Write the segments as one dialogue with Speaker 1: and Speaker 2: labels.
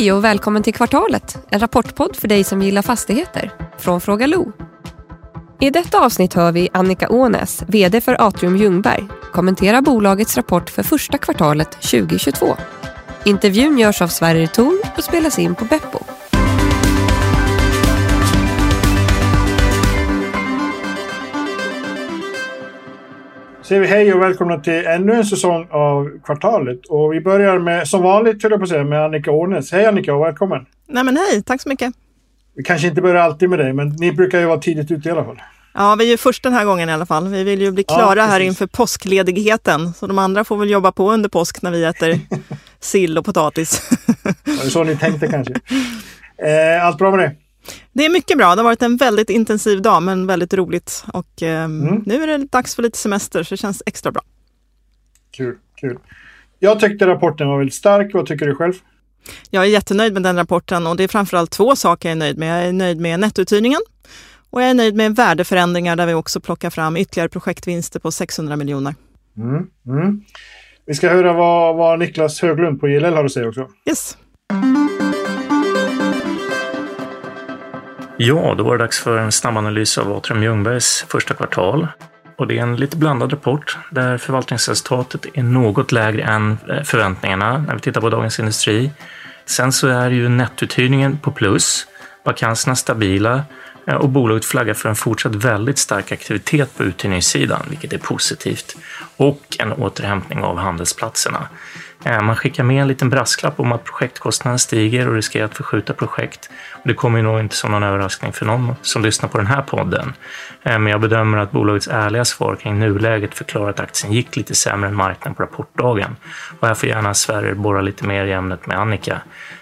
Speaker 1: Hej och välkommen till Kvartalet, en rapportpodd för dig som gillar fastigheter, från Fråga Lo. I detta avsnitt hör vi Annika Ånäs, VD för Atrium Ljungberg, kommentera bolagets rapport för första kvartalet 2022. Intervjun görs av Sverrir Thor och spelas in på Beppo.
Speaker 2: Säger vi hej och välkomna till ännu en säsong av Kvartalet. Och vi börjar med, som vanligt höll jag på att säga, med Annika Ånäs. Hej Annika och välkommen!
Speaker 3: Nej men hej, tack så mycket!
Speaker 2: Vi kanske inte börjar alltid med dig, men ni brukar ju vara tidigt ute i alla fall.
Speaker 3: Ja, vi är ju först den här gången i alla fall. Vi vill ju bli klara ja, här inför påskledigheten. Så de andra får väl jobba på under påsk när vi äter sill och potatis.
Speaker 2: ja, det så ni tänkte kanske. Eh, allt bra med dig?
Speaker 3: Det är mycket bra. Det har varit en väldigt intensiv dag, men väldigt roligt. Och eh, mm. nu är det dags för lite semester, så det känns extra bra.
Speaker 2: Kul, kul. Jag tyckte rapporten var väldigt stark. Vad tycker du själv?
Speaker 3: Jag är jättenöjd med den rapporten och det är framförallt två saker jag är nöjd med. Jag är nöjd med nettouthyrningen och jag är nöjd med värdeförändringar där vi också plockar fram ytterligare projektvinster på 600 miljoner.
Speaker 2: Mm, mm. Vi ska höra vad, vad Niklas Höglund på JLL har att säga också.
Speaker 3: Yes.
Speaker 4: Ja, då var det dags för en snabbanalys av Atrium Ljungbergs första kvartal. Och det är en lite blandad rapport där förvaltningsresultatet är något lägre än eh, förväntningarna när vi tittar på Dagens Industri. Sen så är ju nettouthyrningen på plus, vakanserna stabila eh, och bolaget flaggar för en fortsatt väldigt stark aktivitet på uthyrningssidan, vilket är positivt, och en återhämtning av handelsplatserna. Eh, man skickar med en liten brasklapp om att projektkostnaden stiger och riskerar att förskjuta projekt. Det kommer nog inte som någon överraskning för någon som lyssnar på den här podden. Eh, men jag bedömer att bolagets ärliga svar kring nuläget förklarar att aktien gick lite sämre än marknaden på rapportdagen. Och här får gärna Sverige borra lite mer i ämnet med Annika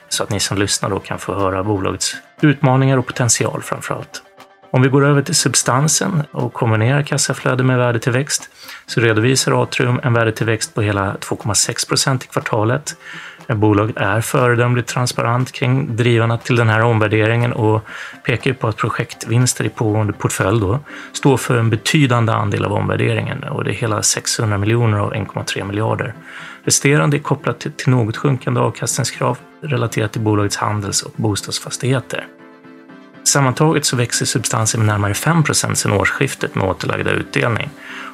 Speaker 4: så att ni som lyssnar då kan få höra bolagets utmaningar och potential framför allt. Om vi går över till substansen och kombinerar kassaflöde med värdetillväxt så redovisar Atrium en värdetillväxt på hela 2,6 procent i kvartalet. Bolaget är föredömligt transparent kring drivarna till den här omvärderingen och pekar på att projektvinster i pågående portfölj då står för en betydande andel av omvärderingen och det är hela 600 miljoner av 1,3 miljarder. Resterande är kopplat till något sjunkande avkastningskrav relaterat till bolagets handels och bostadsfastigheter. Sammantaget så växer substansen med närmare 5% sedan årsskiftet med återlagda utdelning.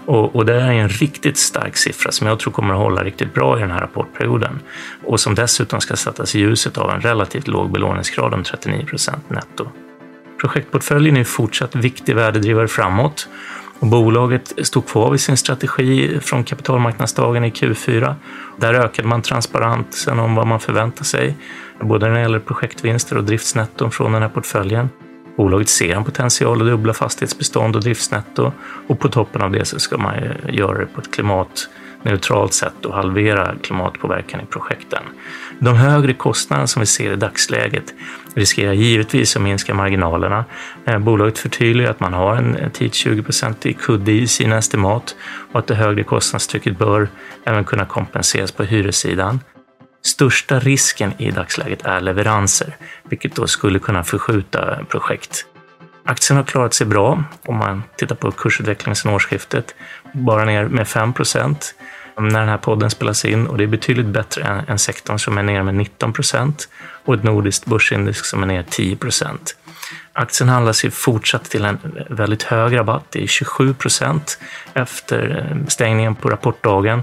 Speaker 4: Och, och, det är en riktigt stark siffra som jag tror kommer att hålla riktigt bra i den här rapportperioden och som dessutom ska sättas i ljuset av en relativt låg belåningsgrad om 39% netto. Projektportföljen är fortsatt viktig värdedrivare framåt och bolaget stod kvar vid sin strategi från kapitalmarknadsdagen i Q4. Där ökade man transparensen om vad man förväntar sig, både när det gäller projektvinster och driftsnetton från den här portföljen. Bolaget ser en potential att dubbla fastighetsbestånd och driftsnetto och på toppen av det så ska man göra det på ett klimatneutralt sätt och halvera klimatpåverkan i projekten. De högre kostnaderna som vi ser i dagsläget riskerar givetvis att minska marginalerna. Eh, bolaget förtydligar att man har en 10-20 i kudde i sina estimat och att det högre kostnadstrycket bör även kunna kompenseras på hyressidan. Största risken i dagsläget är leveranser, vilket då skulle kunna förskjuta projekt. Aktien har klarat sig bra om man tittar på kursutvecklingen sedan årsskiftet, bara ner med 5 procent när den här podden spelas in och det är betydligt bättre än, än sektorn som är ner med 19 procent och ett nordiskt börsindex som är ner 10 Aktien handlas ju fortsatt till en väldigt hög rabatt, det är 27 procent efter eh, stängningen på rapportdagen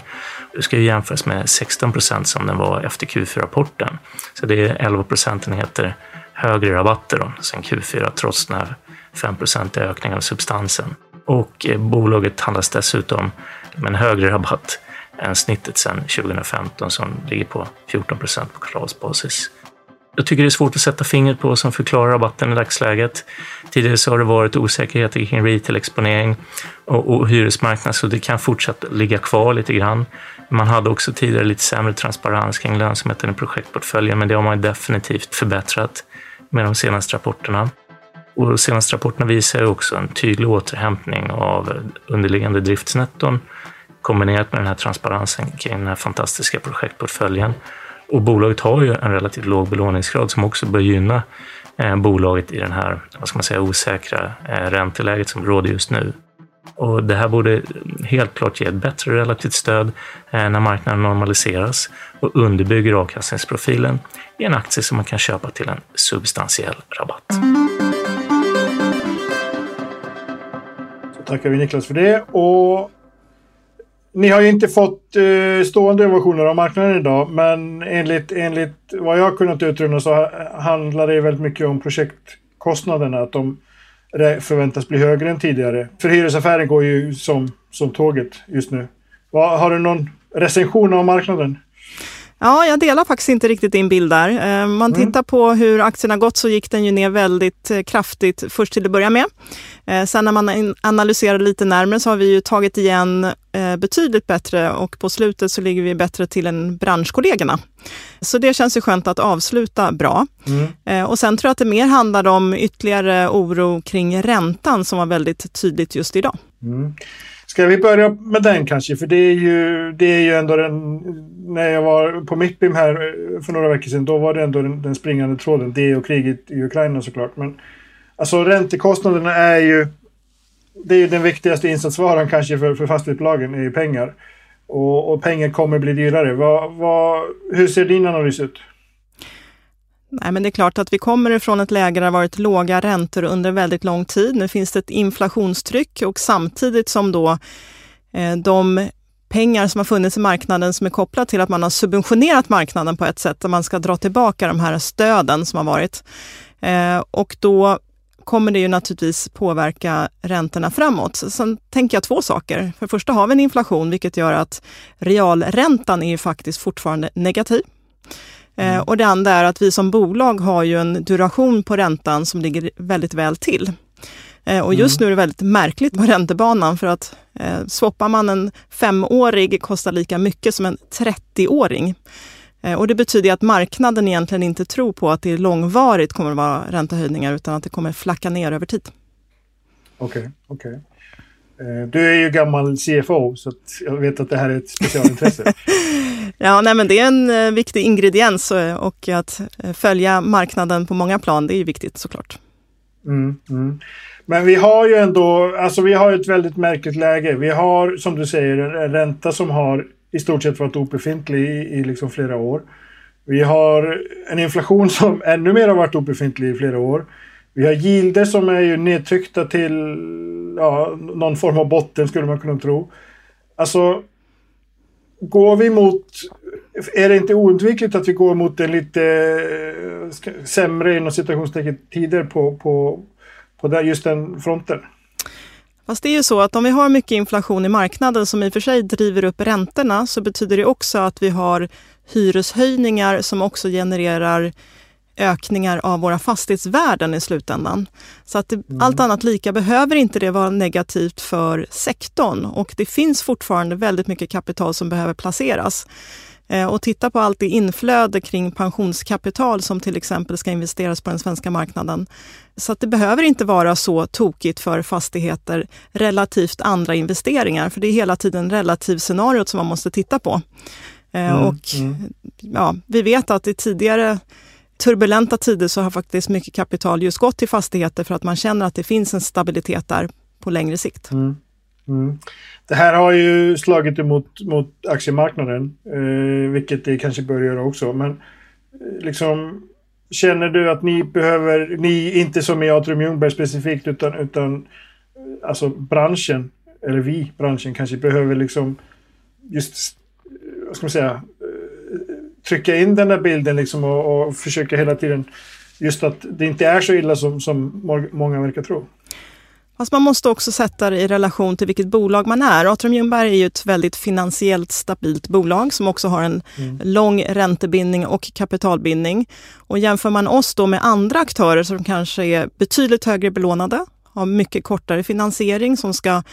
Speaker 4: det ska ju jämföras med 16 procent som den var efter Q4-rapporten. Så det är 11 procentenheter högre rabatter då, sen Q4 trots den här 5% ökningen av substansen. Och eh, bolaget handlas dessutom med en högre rabatt än snittet sedan 2015 som ligger på 14 procent på kvartalsbasis. Jag tycker det är svårt att sätta fingret på vad som förklarar rabatten i dagsläget. Tidigare så har det varit osäkerheter kring retail-exponering och, och hyresmarknad, så det kan fortsatt ligga kvar lite grann. Man hade också tidigare lite sämre transparens kring lönsamheten i projektportföljen, men det har man definitivt förbättrat med de senaste rapporterna. Och de senaste rapporterna visar också en tydlig återhämtning av underliggande driftsnetton kombinerat med den här transparensen kring den här fantastiska projektportföljen. Och bolaget har ju en relativt låg belåningsgrad som också bör gynna eh, bolaget i den här vad ska man säga, osäkra eh, ränteläget som råder just nu. Och det här borde helt klart ge ett bättre relativt stöd eh, när marknaden normaliseras och underbygger avkastningsprofilen i en aktie som man kan köpa till en substantiell rabatt.
Speaker 2: Så tackar vi Niklas för det. Och ni har ju inte fått eh, stående ovationer av marknaden idag, men enligt, enligt vad jag har kunnat utröna så handlar det väldigt mycket om projektkostnaderna. Att de förväntas bli högre än tidigare. För hyresaffären går ju som, som tåget just nu. Har du någon recension av marknaden?
Speaker 3: Ja, jag delar faktiskt inte riktigt din bild där. Eh, man mm. tittar på hur aktien har gått så gick den ju ner väldigt eh, kraftigt först till att börja med. Eh, sen när man analyserar lite närmare så har vi ju tagit igen betydligt bättre och på slutet så ligger vi bättre till än branschkollegorna. Så det känns ju skönt att avsluta bra. Mm. Och sen tror jag att det mer handlar om ytterligare oro kring räntan som var väldigt tydligt just idag. Mm.
Speaker 2: Ska vi börja med den kanske? För det är ju, det är ju ändå den... När jag var på Mittbim här eh, för några veckor sedan, då var det ändå den, den springande tråden. Det och kriget i Ukraina såklart. Men alltså räntekostnaderna är ju... Det är ju den viktigaste insatsvaran kanske för, för fastighetsbolagen, är ju pengar. Och, och pengar kommer bli dyrare. Vad, vad, hur ser din analys ut?
Speaker 3: Nej, men det är klart att vi kommer ifrån ett läge där det varit låga räntor under väldigt lång tid. Nu finns det ett inflationstryck och samtidigt som då eh, de pengar som har funnits i marknaden som är kopplat till att man har subventionerat marknaden på ett sätt där man ska dra tillbaka de här stöden som har varit. Eh, och då kommer det ju naturligtvis påverka räntorna framåt. Sen tänker jag två saker. För det första har vi en inflation, vilket gör att realräntan är ju faktiskt fortfarande negativ. Eh, mm. Och det andra är att vi som bolag har ju en duration på räntan som ligger väldigt väl till. Eh, och just mm. nu är det väldigt märkligt på räntebanan för att eh, swappar man en femårig kostar lika mycket som en 30-åring. Eh, och det betyder att marknaden egentligen inte tror på att det långvarigt kommer att vara räntehöjningar utan att det kommer flacka ner över tid.
Speaker 2: Okej, okay, okej. Okay. Eh, du är ju gammal CFO så jag vet att det här är ett specialintresse.
Speaker 3: ja, nej, men det är en eh, viktig ingrediens eh, och att följa marknaden på många plan, det är viktigt såklart.
Speaker 2: Mm, mm. Men vi har ju ändå, alltså vi har ett väldigt märkligt läge. Vi har, som du säger, en ränta som har i stort sett varit obefintlig i, i liksom flera år. Vi har en inflation som ännu mer har varit obefintlig i flera år. Vi har gilder som är ju nedtryckta till ja, någon form av botten skulle man kunna tro. Alltså, går vi mot... Är det inte oundvikligt att vi går mot en lite eh, sämre inom citationstecken tider på, på, på där, just den fronten?
Speaker 3: Fast det är ju så att om vi har mycket inflation i marknaden som i och för sig driver upp räntorna så betyder det också att vi har hyreshöjningar som också genererar ökningar av våra fastighetsvärden i slutändan. Så att det, mm. allt annat lika behöver inte det vara negativt för sektorn och det finns fortfarande väldigt mycket kapital som behöver placeras. Eh, och titta på allt det inflöde kring pensionskapital som till exempel ska investeras på den svenska marknaden. Så att det behöver inte vara så tokigt för fastigheter relativt andra investeringar, för det är hela tiden relativscenariot som man måste titta på. Eh, mm, och mm. Ja, vi vet att i tidigare turbulenta tider så har faktiskt mycket kapital just gått till fastigheter för att man känner att det finns en stabilitet där på längre sikt. Mm.
Speaker 2: Mm. Det här har ju slagit emot mot aktiemarknaden, eh, vilket det kanske bör göra också. Men eh, liksom, känner du att ni behöver, ni inte som i Atrium Ljungberg specifikt, utan, utan eh, alltså branschen, eller vi, branschen kanske behöver liksom just, eh, vad ska man säga, trycka in den där bilden liksom och, och försöka hela tiden just att det inte är så illa som, som många verkar tro.
Speaker 3: Fast man måste också sätta det i relation till vilket bolag man är. Atrium Ljungberg är ju ett väldigt finansiellt stabilt bolag som också har en mm. lång räntebindning och kapitalbindning. Och jämför man oss då med andra aktörer som kanske är betydligt högre belånade, har mycket kortare finansiering som ska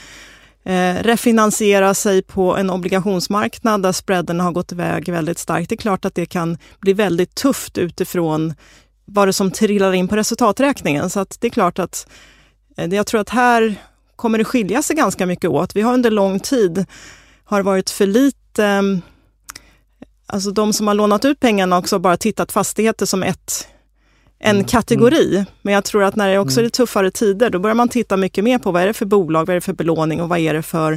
Speaker 3: eh, refinansiera sig på en obligationsmarknad där spreaden har gått iväg väldigt starkt. Det är klart att det kan bli väldigt tufft utifrån vad det som trillar in på resultaträkningen. Så att det är klart att eh, jag tror att här kommer det skilja sig ganska mycket åt. Vi har under lång tid har varit för lite eh, Alltså de som har lånat ut pengarna också bara tittat fastigheter som ett en
Speaker 2: Mm.
Speaker 3: kategori. Men jag tror att när det också är
Speaker 2: Mm.
Speaker 3: tuffare tider, då börjar man titta mycket mer på vad är det för bolag, vad är det för belåning och vad är det för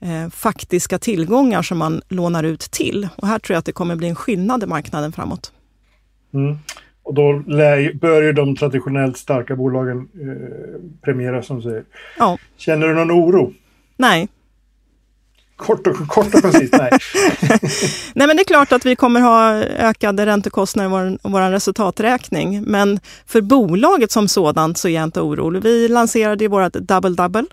Speaker 3: eh, faktiska tillgångar som man lånar ut till. Och här tror jag att det kommer bli en skillnad i marknaden framåt.
Speaker 2: Mm. Och då bör ju de traditionellt starka bolagen eh, premieras som du säger.
Speaker 3: Ja,
Speaker 2: Känner du någon oro?
Speaker 3: nej.
Speaker 2: Kort och, kort och koncist, nej.
Speaker 3: Nej, men det är klart att vi kommer ha ökade räntekostnader i vår, vår resultaträkning. Men för bolaget som sådant så är jag inte orolig. Vi lanserade ju vårt Double Double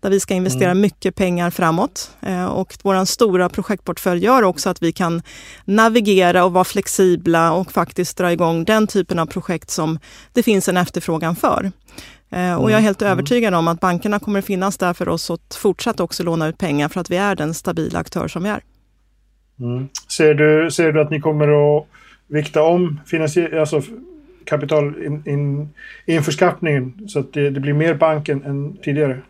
Speaker 3: där vi ska investera mycket pengar framåt. Eh, och vår stora projektportfölj gör också att vi kan navigera och vara flexibla och faktiskt dra igång den typen av projekt som det finns en efterfrågan för. Eh, Och jag är helt övertygad om att bankerna kommer finnas där för oss att fortsatt också låna ut pengar för att vi är den stabila aktör som vi är.
Speaker 2: Mm. Ser, du, ser du att ni kommer att vikta om finansier, alltså kapital in, in, så att det, det blir mer bank än, än tidigare?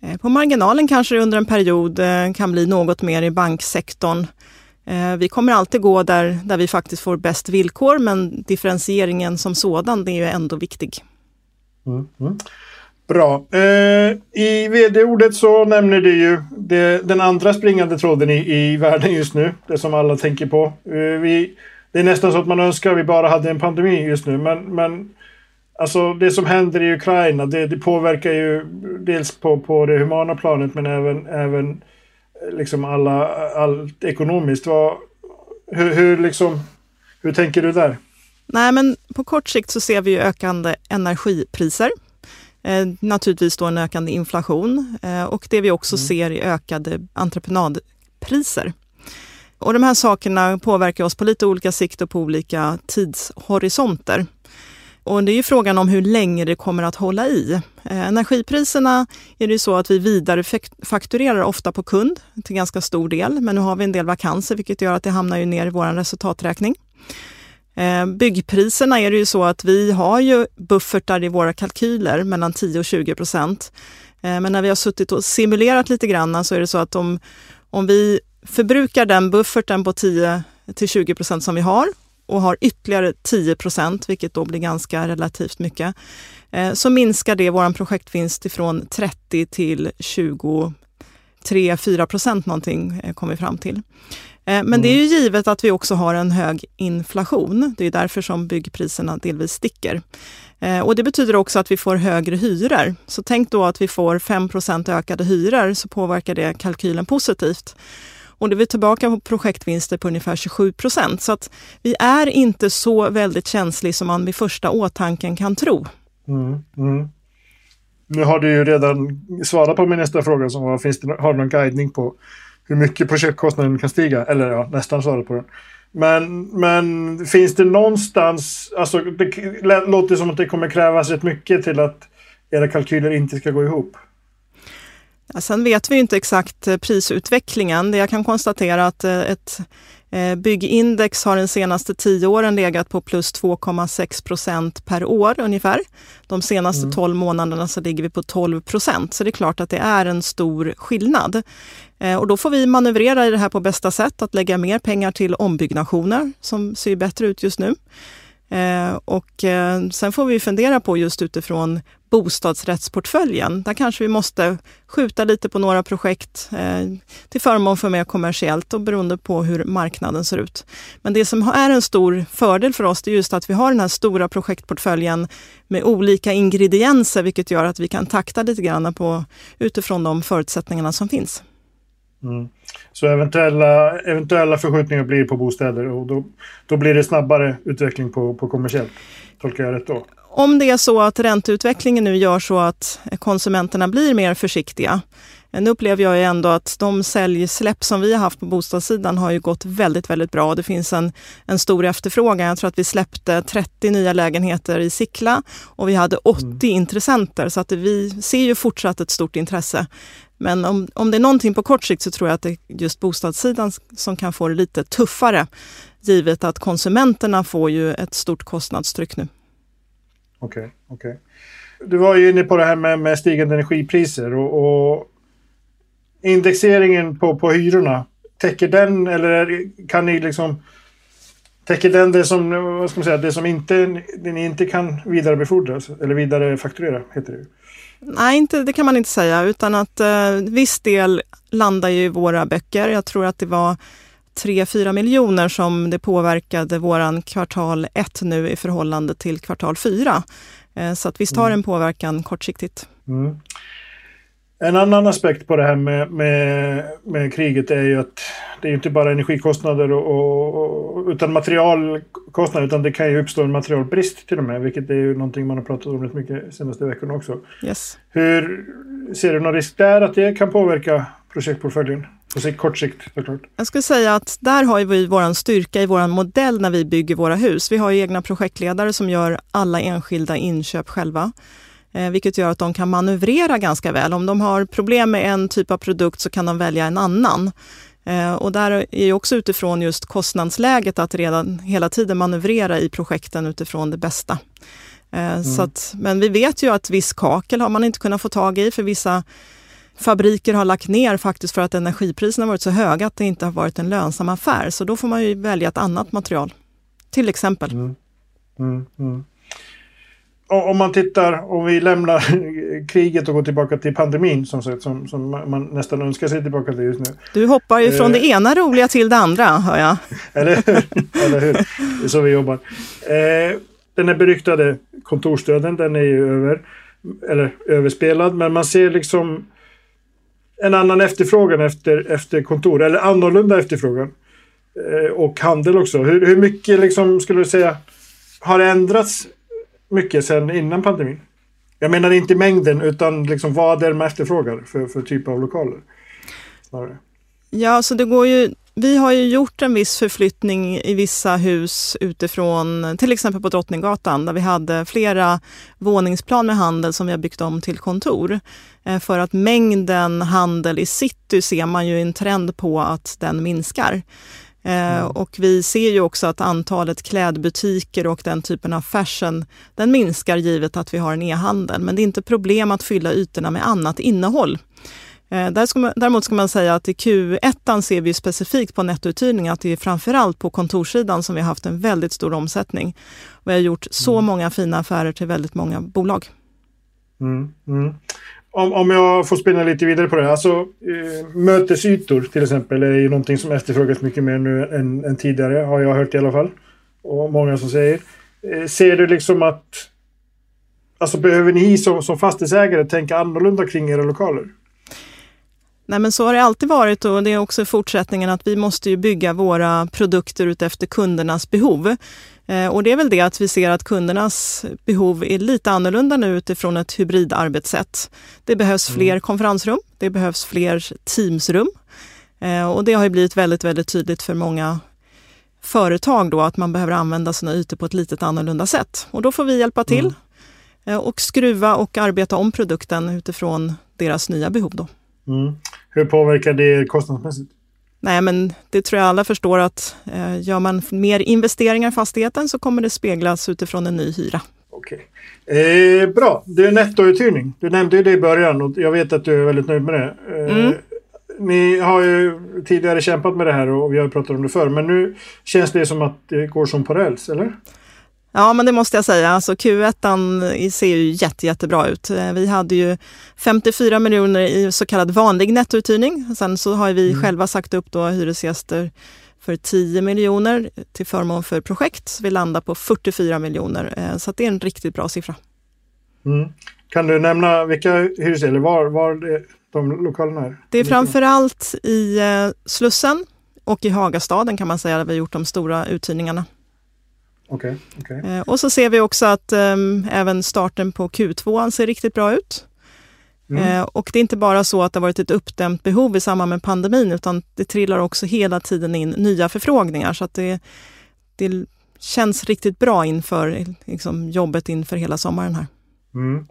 Speaker 3: Eh, På marginalen kanske det under en period eh, kan bli något mer i banksektorn. Vi kommer alltid gå där, där vi faktiskt får bäst villkor, men differentieringen som sådan är ju ändå viktig.
Speaker 2: Mm. Mm. Bra. Eh, I vd-ordet så nämner du ju det, den andra springande tråden i, i världen just nu. Det som alla tänker på. Eh, vi, det är nästan så att man önskar att vi bara hade en pandemi just nu. Men, men alltså det som händer i Ukraina det, det påverkar ju dels på, på det humana planet men även, även eh, liksom alla, allt ekonomiskt. Vad, hur, hur, liksom, hur tänker du där?
Speaker 3: Nej, men på kort sikt så ser vi ökande energipriser. Eh, naturligtvis då en ökande inflation eh, och det vi också ser är ökade entreprenadpriser. Och de här sakerna påverkar oss på lite olika sikt och på olika tidshorisonter. Och det är ju frågan om hur länge det kommer att hålla i. Eh, energipriserna är det ju så att vi vidarefakturerar ofta på kund till ganska stor del, men nu har vi en del vakanser vilket gör att det hamnar ju ner i vår resultaträkning. Eh, byggpriserna är det ju så att vi har ju buffertar i våra kalkyler mellan 10 och 20 procent. Eh, men när vi har suttit och simulerat lite grann så är det så att om, om vi förbrukar den bufferten på 10 till 20 procent som vi har och har ytterligare 10 procent, vilket då blir ganska relativt mycket, eh, så minskar det vår projektvinst ifrån 30 till 20 23-4 procent någonting eh, kom vi fram till. Eh, Men det är ju givet att vi också har en hög inflation. Det är därför som byggpriserna delvis sticker. Eh, Och det betyder också att vi får högre hyror. Så tänk då att vi får 5% ökade hyror så påverkar det kalkylen positivt. Och det är vi tillbaka på projektvinster på ungefär 27 procent. Så att vi är inte så väldigt känslig som man vid första åtanken kan tro.
Speaker 2: Mm, mm. Nu har du ju redan svarat på min nästa fråga som var, finns det, har du någon guidning på hur mycket projektkostnaden kan stiga? Eller ja, nästan svarat på den. Men, men finns det någonstans, alltså det låter som att det kommer krävas rätt mycket till att era kalkyler inte ska gå ihop.
Speaker 3: Ja, sen vet vi ju inte exakt eh, prisutvecklingen. Det jag kan konstatera att eh, ett byggindex har de senaste tio åren legat på plus 2,6 procent per år ungefär. De senaste 12 månaderna så ligger vi på 12 procent. Så det är klart att det är en stor skillnad. Eh, Och då får vi manövrera i det här på bästa sätt, att lägga mer pengar till ombyggnationer som ser bättre ut just nu. Eh, och eh, sen får vi fundera på just utifrån bostadsrättsportföljen. Där kanske vi måste skjuta lite på några projekt eh, till förmån för mer kommersiellt och beroende på hur marknaden ser ut. Men det som är en stor fördel för oss det är just att vi har den här stora projektportföljen med olika ingredienser vilket gör att vi kan takta lite grann på, utifrån de förutsättningarna som finns.
Speaker 2: Mm. Så eventuella, eventuella förskjutningar blir på bostäder och då, då blir det snabbare utveckling på, på kommersiellt. Tolkar jag rätt då?
Speaker 3: Om det är så att ränteutvecklingen nu gör så att konsumenterna blir mer försiktiga. Nu upplever jag ju ändå att de säljsläpp som vi har haft på bostadssidan har ju gått väldigt, väldigt bra. Det finns en, en stor efterfrågan. Jag tror att vi släppte 30 nya lägenheter i Sickla och vi hade 80 intressenter. Så att vi ser ju fortsatt ett stort intresse. Men om, om det är någonting på kort sikt så tror jag att det är just bostadssidan som kan få det lite tuffare. Givet att konsumenterna får ju ett stort kostnadstryck nu.
Speaker 2: Okej, okej. Du var ju inne på det här med, med stigande energipriser och, och indexeringen på, på hyrorna. Täcker den eller kan ni liksom Täcker den det som, vad ska man säga, det som inte, ni inte kan vidarebefordras eller vidarefakturera, heter det
Speaker 3: Nej, inte, det kan man inte säga, utan att eh, viss del landar ju i våra böcker. Jag tror att det var 3-4 miljoner som det påverkade våran kvartal 1 nu i förhållande till kvartal 4. Eh, så att visst har mm. en påverkan kortsiktigt. Mm.
Speaker 2: En annan aspekt på det här med, med, med kriget är ju att det är inte bara energikostnader och, och, utan materialkostnader utan det kan ju uppstå en materialbrist till och med vilket är ju någonting man har pratat om rätt mycket senaste veckorna också.
Speaker 3: Yes.
Speaker 2: Hur Ser du någon risk där att det kan påverka projektportföljen? På sikt, kort sikt såklart.
Speaker 3: Jag skulle säga att där har vi vår styrka i vår modell när vi bygger våra hus. Vi har egna projektledare som gör alla enskilda inköp själva. Eh, vilket gör att de kan manövrera ganska väl. Om de har problem med en typ av produkt så kan de välja en annan. Eh, och där är också utifrån just kostnadsläget att redan hela tiden manövrera i projekten utifrån det bästa. Eh, mm. Så att, men vi vet ju att viss kakel har man inte kunnat få tag i för vissa fabriker har lagt ner faktiskt för att energipriserna varit så höga att det inte har varit en lönsam affär. Så då får man ju välja ett annat material, till exempel. Mm. Mm,
Speaker 2: mm om man tittar, om vi lämnar kriget och går tillbaka till pandemin som, sagt, som, som man nästan önskar sig tillbaka till just nu.
Speaker 3: Du hoppar ju från det eh. ena roliga till det andra, hör jag.
Speaker 2: Eller hur? Eller hur? Det är så vi jobbar. Eh, den här beryktade kontorsdöden, den är ju över, eller överspelad, men man ser liksom en annan efterfrågan efter, efter kontor, eller annorlunda efterfrågan. Eh, och handel också. Hur, hur mycket liksom, skulle du säga har ändrats mycket sedan innan pandemin. Jag menar inte mängden utan liksom vad är man efterfrågar för, för typ av lokaler. Snarare.
Speaker 3: Ja, så det går ju, vi har ju gjort en viss förflyttning i vissa hus utifrån, till exempel på Drottninggatan, där vi hade flera våningsplan med handel som vi har byggt om till kontor. Eh, för att mängden handel i city ser man ju en trend på att den minskar. Eh, mm. Och vi ser ju också att antalet klädbutiker och den typen av fashion, den minskar givet att vi har en e-handel. Men det är inte problem att fylla ytorna med annat innehåll. Eh, däremot ska man säga att i Q1 ser vi specifikt på nettouthyrning att det är framförallt på kontorssidan som vi har haft en väldigt stor omsättning. Vi har gjort så mm. många fina affärer till väldigt många bolag.
Speaker 2: Mm, mm om, om jag får spinna lite vidare på det. Alltså, eh, mötesytor till exempel är ju någonting som efterfrågas mycket mer nu än, än, tidigare. Har jag hört i alla fall. Och många som säger. Eh, ser du liksom att... Alltså behöver ni som, som fastighetsägare tänka annorlunda kring era lokaler?
Speaker 3: Nej men så har det alltid varit och det är också fortsättningen att vi måste ju bygga våra produkter utefter kundernas behov. Eh, och det är väl det att vi ser att kundernas behov är lite annorlunda nu utifrån ett hybridarbetssätt. Det behövs mm. fler konferensrum, det behövs fler Teamsrum. Eh, och det har ju blivit väldigt, väldigt tydligt för många företag då att man behöver använda sina ytor på ett lite annorlunda sätt. Och då får vi hjälpa till mm. Eh, och skruva och arbeta om produkten utifrån deras nya behov. Då.
Speaker 2: Mm. Hur påverkar det kostnadsmässigt?
Speaker 3: Nej, men det tror jag alla förstår att eh, gör man mer investeringar i fastigheten så kommer det speglas utifrån en ny hyra.
Speaker 2: Okej. Eh, bra, det är nettouthyrning. Du nämnde ju det i början och jag vet att du är väldigt nöjd med det. Eh, mm. Ni har ju tidigare kämpat med det här och vi har pratat om det förr, men nu känns det som att det går som på räls, eller?
Speaker 3: Ja, men det måste jag säga. Alltså Q1 ser ju jätte, jättebra ut. Eh, vi hade ju 54 miljoner i så kallad vanlig nettouthyrning. Sen så har vi mm. själva sagt upp då hyresgäster för 10 miljoner till förmån för projekt. Så vi landar på 44 miljoner, eh, så det är en riktigt bra siffra.
Speaker 2: Mm. Kan du nämna vilka hyresgäster, var, var de lokalerna är?
Speaker 3: Det är framförallt i eh, Slussen och i Hagastaden kan man säga, där vi har gjort de stora uthyrningarna.
Speaker 2: Okay, okay.
Speaker 3: Eh, och så ser vi också att um, även starten på Q2 ser riktigt bra ut. Mm. Eh, och det är inte bara så att det har varit ett uppdämt behov i samband med pandemin, utan det trillar också hela tiden in nya förfrågningar. Så att det, det känns riktigt bra inför liksom, jobbet inför hela sommaren här.
Speaker 2: Mm.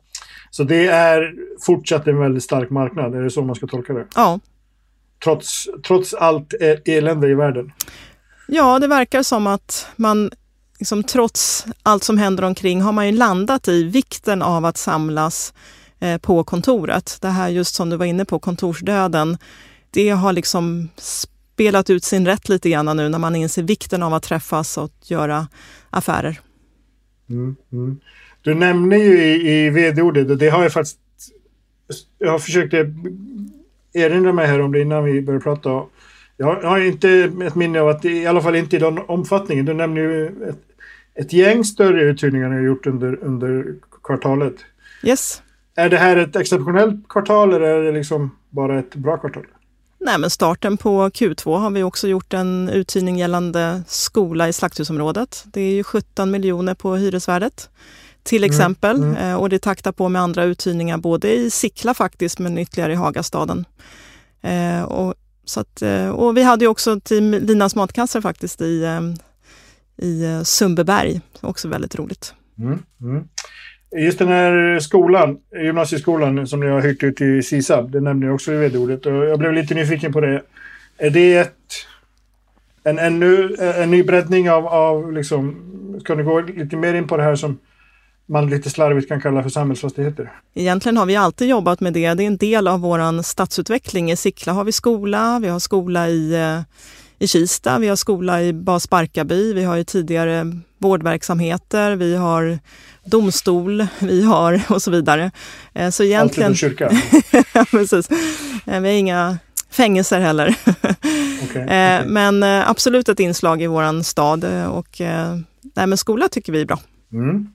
Speaker 2: Så det är fortsatt en väldigt stark marknad, är det så man ska tolka det?
Speaker 3: Ja.
Speaker 2: Trots, trots allt e-, elände i världen?
Speaker 3: Ja, det verkar som att man liksom, trots allt som händer omkring har man ju landat i vikten av att samlas eh, på kontoret. Det här just som du var inne på, kontorsdöden, det har liksom spelat ut sin rätt lite grann nu när man inser vikten av att träffas och göra affärer.
Speaker 2: Mm, mm. Du nämner ju i, i vd-ordet, och det har jag faktiskt... Jag har försökt erinra mig här om det innan vi började prata. Jag har inte ett minne av att, i alla fall inte i den omfattningen. Du nämner ju ett, ett gäng större uthyrningar ni har gjort under, under kvartalet.
Speaker 3: Yes.
Speaker 2: Är det här ett exceptionellt kvartal eller är det liksom bara ett bra kvartal?
Speaker 3: Nej, men starten på Q2 har vi också gjort en uthyrning gällande skola i slakthusområdet. Det är ju 17 miljoner på hyresvärdet till mm, exempel. Mm, mm. Och det taktar på med andra uthyrningar både i Sickla faktiskt, men ytterligare i Hagastaden. Eh, och, så att, eh, och vi hade ju också Team Linas matkassar faktiskt i, eh, i Sundbyberg, också väldigt roligt.
Speaker 2: Mm, mm. Just den här skolan, gymnasieskolan som ni har hyrt ut i SISAB, det nämnde jag också i vd-ordet jag blev lite nyfiken på det. Är det ett, en, en, ny, en ny breddning av, av liksom, ska ni gå lite mer in på det här som man lite slarvigt kan kalla för samhällsfastigheter?
Speaker 3: Egentligen har vi alltid jobbat med det. Det är en del av vår stadsutveckling. I Sickla har vi skola, vi har skola i, eh, i Kista, vi har skola i Bas Barkarby, vi har ju tidigare vårdverksamheter, vi har domstol, vi har och så vidare.
Speaker 2: Eh, så egentligen... Allt kyrka?
Speaker 3: ja, precis. Eh, vi har inga fängelser heller. okay, okay. Men absolut ett inslag i vår stad och nej, men skola tycker vi är bra.
Speaker 2: Mm.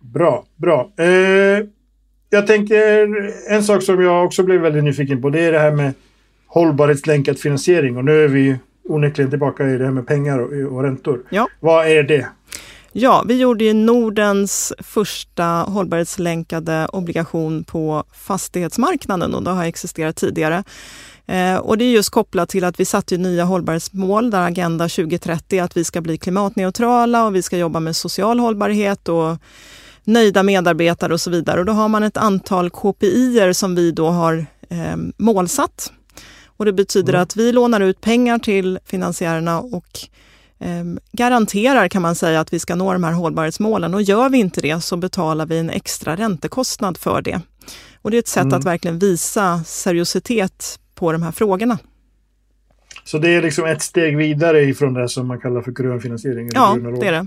Speaker 2: Bra, bra. Eh, jag tänker en sak som jag också blev väldigt nyfiken på. Det är det här med hållbarhetslänkad finansiering. Och nu är vi onekligen tillbaka i det här med pengar och, och räntor.
Speaker 3: Ja.
Speaker 2: Vad är det?
Speaker 3: Ja, vi gjorde ju Nordens första hållbarhetslänkade obligation på fastighetsmarknaden och det har existerat tidigare. Eh, och det är just kopplat till att vi satte nya hållbarhetsmål där Agenda 2030 att vi ska bli klimatneutrala och vi ska jobba med social hållbarhet och nöjda medarbetare och så vidare. Och då har man ett antal KPI som vi då har eh, målsatt. Och det betyder mm. att vi lånar ut pengar till finansiärerna och eh, garanterar kan man säga att vi ska nå de här hållbarhetsmålen. Och gör vi inte det så betalar vi en extra räntekostnad för det. Och det är ett sätt mm. att verkligen visa seriositet på de här frågorna.
Speaker 2: Så det är liksom ett steg vidare ifrån det som man kallar för grön finansiering?
Speaker 3: Ja, det är det.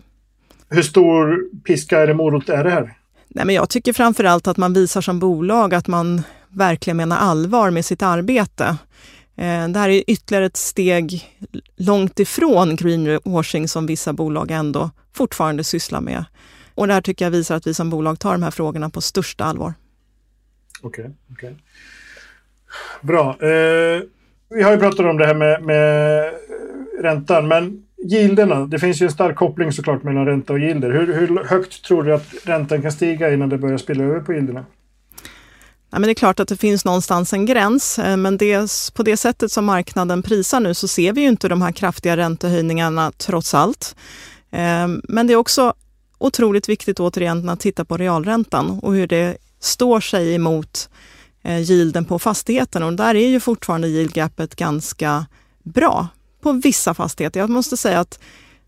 Speaker 2: Hur stor piska eller morot är det här?
Speaker 3: Nej, men jag tycker framför allt att man visar som bolag att man verkligen menar allvar med sitt arbete. Eh, det här är ytterligare ett steg långt ifrån greenwashing som vissa bolag ändå fortfarande sysslar med. Och det här tycker jag visar att vi som bolag tar de här frågorna på största allvar.
Speaker 2: Okej. Okay, okay. Bra. Eh, vi har ju pratat om det här med, med eh, räntan, men Gilderna, det finns ju en stark koppling såklart mellan ränta och gilder. Hur, hur högt tror du att räntan kan stiga innan det börjar spilla över på gilderna?
Speaker 3: Ja, men det är klart att det finns någonstans en gräns, eh, men det, på det sättet som marknaden prisar nu så ser vi ju inte de här kraftiga räntehöjningarna trots allt. Eh, men det är också otroligt viktigt återigen att titta på realräntan och hur det står sig emot gilden yielden på fastigheten. Och där är ju fortfarande yieldgapet ganska bra på vissa fastigheter. Jag måste säga att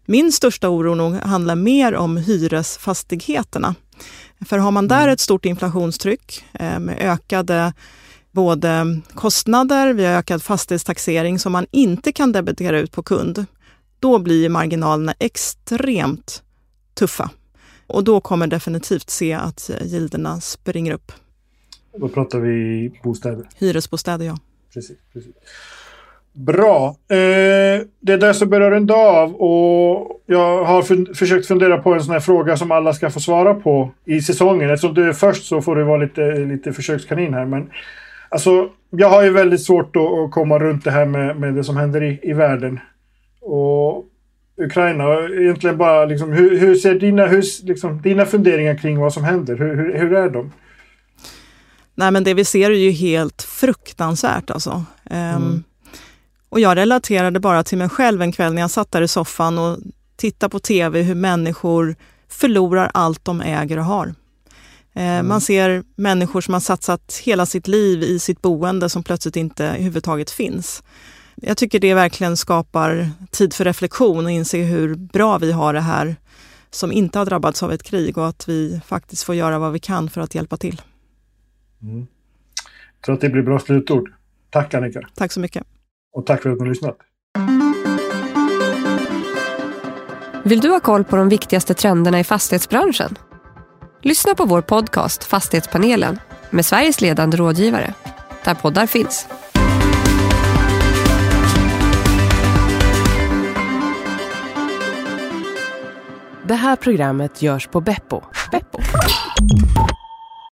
Speaker 3: min största oro nog handlar mer om hyresfastigheterna. För har man där mm. ett stort inflationstryck eh, med ökade både kostnader, vi har ökad fastighetstaxering som man inte kan debitera ut på kund, då blir marginalerna extremt tuffa. Och då kommer definitivt se att gilderna springer upp.
Speaker 2: Då pratar vi bostäder?
Speaker 3: Hyresbostäder, ja.
Speaker 2: Precis, precis. Bra. Eh, det är dags att börja runda av och jag har fun försökt fundera på en sån här fråga som alla ska få svara på i säsongen. Eftersom du är först så får du vara lite, lite försökskanin här. Men, alltså, jag har ju väldigt svårt att, komma runt det här med, med det som händer i, i världen. Och Ukraina, egentligen bara liksom, hur, hur ser dina, hur, liksom, dina funderingar kring vad som händer? Hur, hur, hur är de?
Speaker 3: Nej men det vi ser är ju helt fruktansvärt alltså. Um, mm och jag relaterade bara till mig själv en kväll när jag satt där i soffan och tittade på tv hur människor förlorar allt de äger och har. Eh, mm. Man ser människor som har satsat hela sitt liv i sitt boende som plötsligt inte överhuvudtaget finns. Jag tycker det verkligen skapar tid för reflektion och inse hur bra vi har det här som inte har drabbats av ett krig och att vi faktiskt får göra vad vi kan för att hjälpa till.
Speaker 2: Mm. Jag tror att det blir bra slutord. Tack Annika.
Speaker 3: Tack så mycket.
Speaker 2: Och tack för att ni har lyssnat.
Speaker 1: Vill du ha koll på de viktigaste trenderna i fastighetsbranschen? Lyssna på vår podcast Fastighetspanelen med Sveriges ledande rådgivare, där poddar finns.
Speaker 5: Det här programmet görs på Beppo. Beppo.